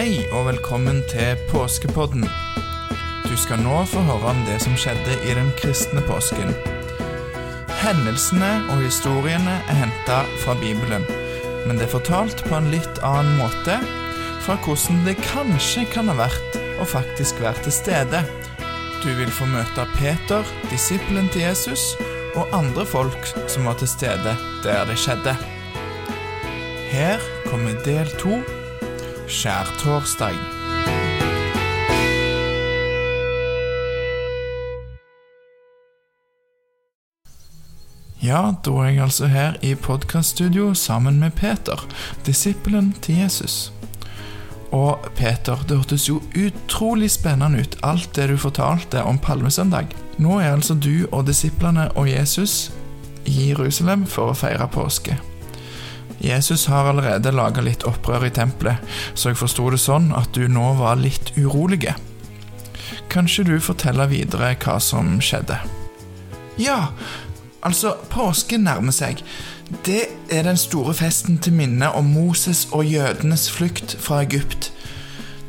Hei og velkommen til påskepodden. Du skal nå få høre om det som skjedde i den kristne påsken. Hendelsene og historiene er henta fra Bibelen, men det er fortalt på en litt annen måte fra hvordan det kanskje kan ha vært å faktisk være til stede. Du vil få møte Peter, disippelen til Jesus, og andre folk som var til stede der det skjedde. Her kommer del to skjærtorsdag. Ja, da er jeg altså her i podkaststudio sammen med Peter, disippelen til Jesus. Og Peter, det hørtes jo utrolig spennende ut, alt det du fortalte om palmesøndag. Nå er altså du og disiplene og Jesus i Jerusalem for å feire påske. Jesus har allerede laga litt opprør i tempelet, så jeg forsto det sånn at du nå var litt urolige. Kanskje du forteller videre hva som skjedde? Ja, altså, påsken nærmer seg. Det er den store festen til minne om Moses og jødenes flukt fra Egypt.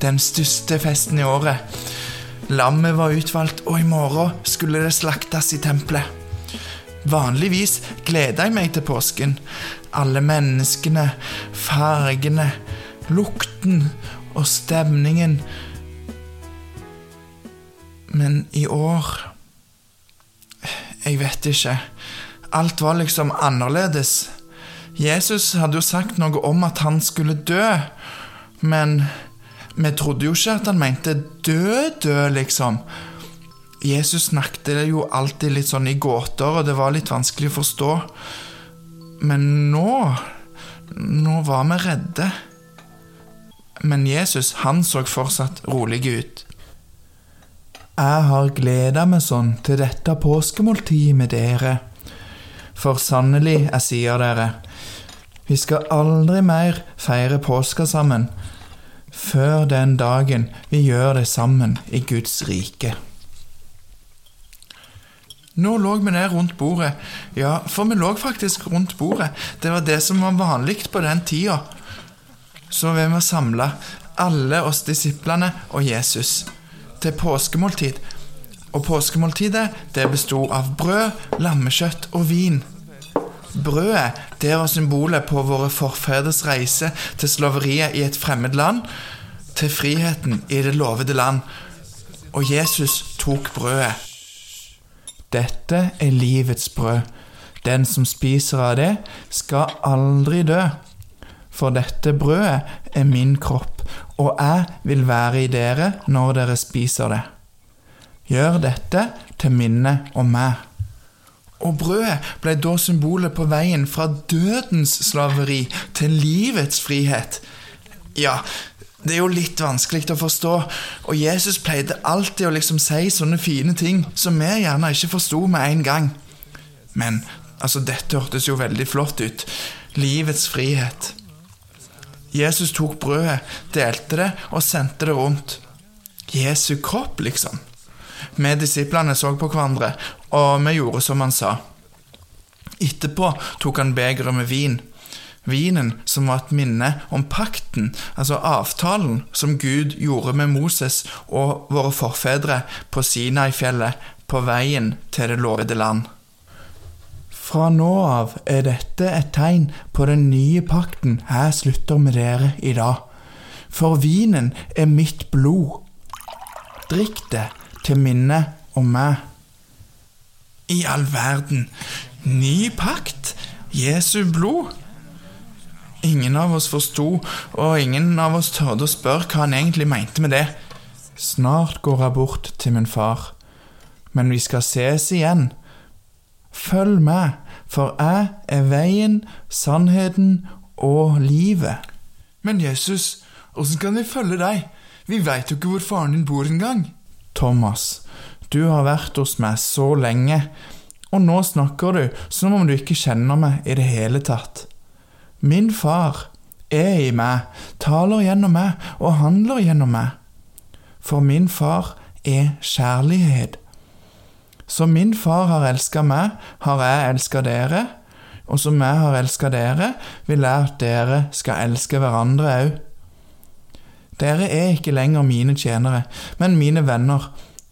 Den største festen i året. Lammet var utvalgt, og i morgen skulle det slaktes i tempelet. Vanligvis gleder jeg meg til påsken. Alle menneskene, fargene, lukten og stemningen. Men i år Jeg vet ikke. Alt var liksom annerledes. Jesus hadde jo sagt noe om at han skulle dø, men vi trodde jo ikke at han mente dø-dø, liksom. Jesus snakket jo alltid litt sånn i gåter, og det var litt vanskelig å forstå. Men nå Nå var vi redde. Men Jesus, han så fortsatt rolig ut. Jeg har gleda meg sånn til dette påskemåltidet med dere. For sannelig, jeg sier dere, vi skal aldri mer feire påska sammen før den dagen vi gjør det sammen i Guds rike. Nå lå vi ned rundt bordet. Ja, for vi lå faktisk rundt bordet. Det var det som var vanlig på den tida. Så vi var samla, alle oss disiplene og Jesus, til påskemåltid. Og påskemåltidet det besto av brød, lammekjøtt og vin. Brødet det var symbolet på våre forfedres reise til slaveriet i et fremmed land, til friheten i det lovede land. Og Jesus tok brødet. Dette er livets brød. Den som spiser av det, skal aldri dø. For dette brødet er min kropp, og jeg vil være i dere når dere spiser det. Gjør dette til minne om meg. Og brødet ble da symbolet på veien fra dødens slaveri til livets frihet. Ja, det er jo litt vanskelig å forstå, og Jesus pleide alltid å liksom si sånne fine ting som vi gjerne ikke forsto med en gang. Men altså, dette hørtes jo veldig flott ut. Livets frihet. Jesus tok brødet, delte det og sendte det rundt. Jesu kropp, liksom. Vi disiplene så på hverandre, og vi gjorde som han sa. Etterpå tok han begeret med vin. Vinen som var et minne om pakten, altså avtalen som Gud gjorde med Moses og våre forfedre på Sinai-fjellet på veien til det lovede land. Fra nå av er dette et tegn på den nye pakten jeg slutter med dere i dag. For vinen er mitt blod. Drikk det til minne om meg. I all verden, ny pakt? Jesu blod? Ingen av oss forsto, og ingen av oss tørde å spørre hva han egentlig mente med det. Snart går jeg bort til min far, men vi skal ses igjen. Følg med, for jeg er veien, sannheten og livet. Men Jesus, åssen kan vi følge deg? Vi veit jo ikke hvor faren din bor engang. Thomas, du har vært hos meg så lenge, og nå snakker du som om du ikke kjenner meg i det hele tatt. Min far er i meg, taler gjennom meg og handler gjennom meg. For min far er kjærlighet. Som min far har elska meg, har jeg elska dere, og som jeg har elska dere, vil jeg at dere skal elske hverandre òg. Dere er ikke lenger mine tjenere, men mine venner,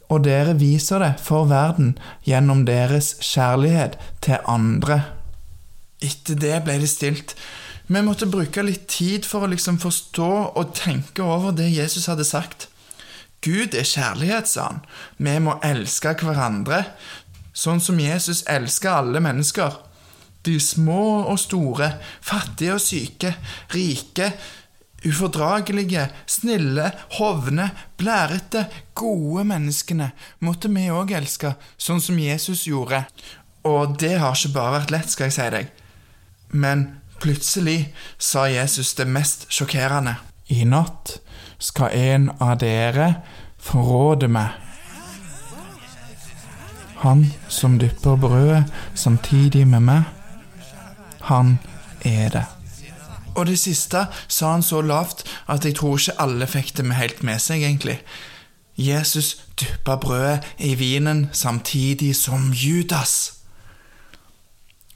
og dere viser det for verden gjennom deres kjærlighet til andre. Etter det ble det stilt. Vi måtte bruke litt tid for å liksom forstå og tenke over det Jesus hadde sagt. Gud er kjærlighet, sa han. Vi må elske hverandre, sånn som Jesus elsker alle mennesker. De små og store, fattige og syke, rike, ufordragelige, snille, hovne, blærete, gode menneskene måtte vi òg elske, sånn som Jesus gjorde. Og det har ikke bare vært lett, skal jeg si deg. Men plutselig sa Jesus det mest sjokkerende. I natt skal en av dere forråde meg. Han som dypper brødet samtidig med meg, han er det. Og det siste sa han så lavt at jeg tror ikke alle fikk det med helt med seg, egentlig. Jesus dyppa brødet i vinen samtidig som Judas.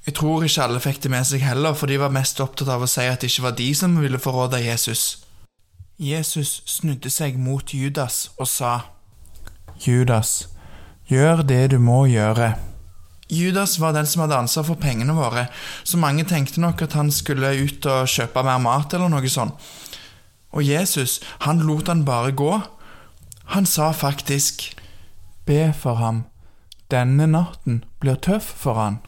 Jeg tror ikke alle fikk det med seg heller, for de var mest opptatt av å si at det ikke var de som ville forråde Jesus. Jesus snudde seg mot Judas og sa, Judas, gjør det du må gjøre. Judas var den som hadde ansvar for pengene våre, så mange tenkte nok at han skulle ut og kjøpe mer mat eller noe sånt. Og Jesus, han lot han bare gå. Han sa faktisk, Be for ham, denne natten blir tøff for han.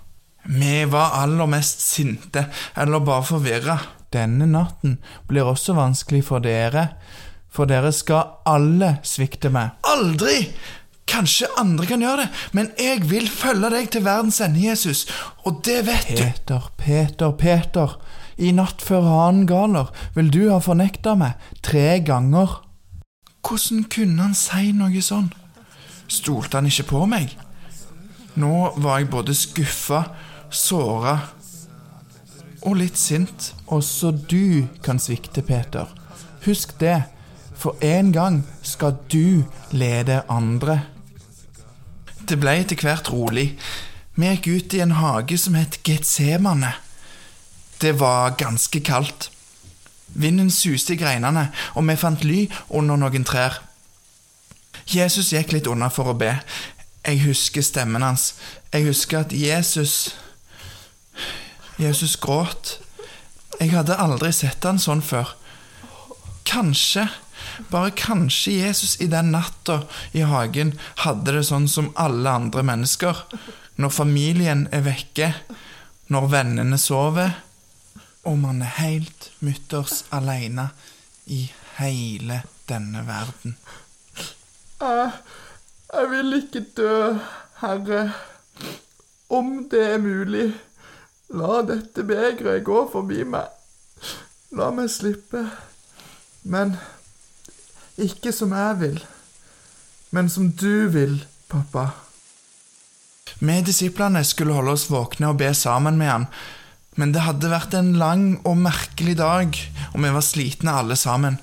Vi var aller mest sinte, eller bare forvirra. Denne natten blir også vanskelig for dere, for dere skal alle svikte meg. Aldri! Kanskje andre kan gjøre det, men jeg vil følge deg til verdens ende, Jesus, og det vet du. Peter, Peter, Peter, i natt før hanen galer vil du ha fornekta meg tre ganger. Hvordan kunne han si noe sånn? Stolte han ikke på meg? Nå var jeg både skuffa, såra og litt sint. Også du kan svikte, Peter. Husk det, for en gang skal du lede andre. Det ble etter hvert rolig. Vi gikk ut i en hage som het Getsemane. Det var ganske kaldt. Vinden suste i greinene, og vi fant ly under noen trær. Jesus gikk litt unna for å be. Jeg husker stemmen hans. Jeg husker at Jesus Jesus gråt. Jeg hadde aldri sett han sånn før. Kanskje bare kanskje Jesus i den natta i hagen hadde det sånn som alle andre mennesker. Når familien er vekke, når vennene sover, og man er helt mutters aleine i hele denne verden. Jeg, jeg vil ikke dø, Herre. Om det er mulig, la dette begeret gå forbi meg. La meg slippe. Men ikke som jeg vil, men som du vil, pappa. Vi disiplene skulle holde oss våkne og be sammen med han, men det hadde vært en lang og merkelig dag, og vi var slitne alle sammen.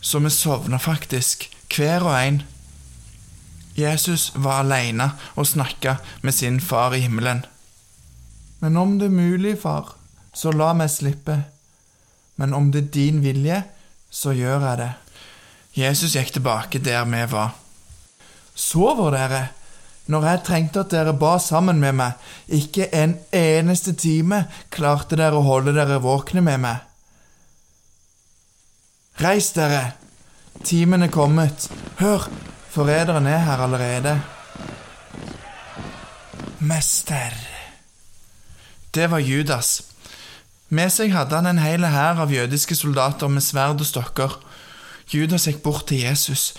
Så vi sovna faktisk, hver og en. Jesus var alene og snakka med sin far i himmelen. Men om det er mulig, far, så la meg slippe. Men om det er din vilje, så gjør jeg det. Jesus gikk tilbake der vi var. Sover dere? Når jeg trengte at dere ba sammen med meg, ikke en eneste time klarte dere å holde dere våkne med meg. Reis dere! Timen er kommet. Hør, forræderen er her allerede. Mester. Det var Judas. Med seg hadde han en hel hær av jødiske soldater med sverd og stokker. Judas gikk bort til Jesus.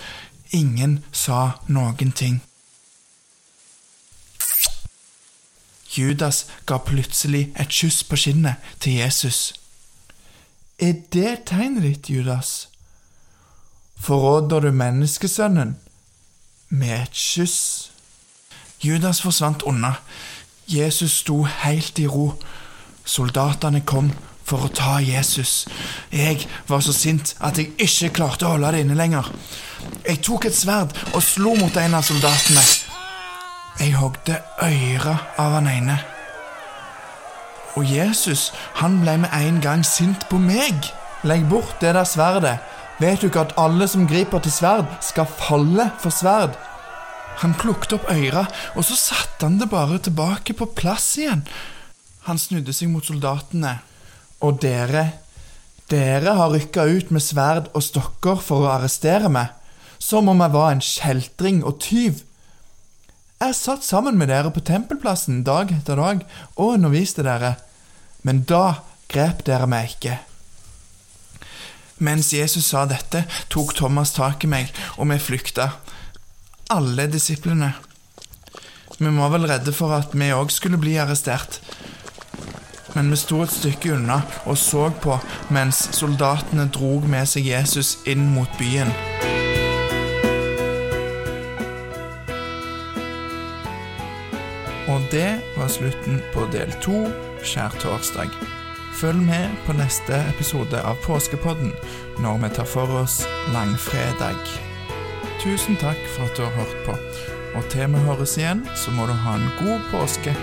Ingen sa noen ting. Judas ga plutselig et kyss på skinnet til Jesus. Er det tegnet ditt, Judas? Forråder du menneskesønnen med et kyss? Judas forsvant unna. Jesus sto helt i ro. Soldatene kom for å ta Jesus. Jeg var så sint at jeg ikke klarte å holde det inne lenger. Jeg tok et sverd og slo mot en av soldatene. Jeg hogde øret av han ene. Og Jesus, han ble med en gang sint på meg. Legg bort det der sverdet. Vet du ikke at alle som griper til sverd, skal falle for sverd? Han plukket opp øyra, og så satte han det bare tilbake på plass igjen. Han snudde seg mot soldatene. Og dere, dere har rykka ut med sverd og stokker for å arrestere meg, som om jeg var en kjeltring og tyv. Jeg satt sammen med dere på tempelplassen dag etter dag og underviste dere, men da grep dere meg ikke. Mens Jesus sa dette, tok Thomas tak i meg, og vi flykta. Alle disiplene. Vi var vel redde for at vi òg skulle bli arrestert. Men vi sto et stykke unna og så på mens soldatene drog med seg Jesus inn mot byen. Og det var slutten på del to skjærtorsdag. Følg med på neste episode av Påskepodden når vi tar for oss langfredag. Tusen takk for at du har hørt på, og til vi høres igjen, så må du ha en god påske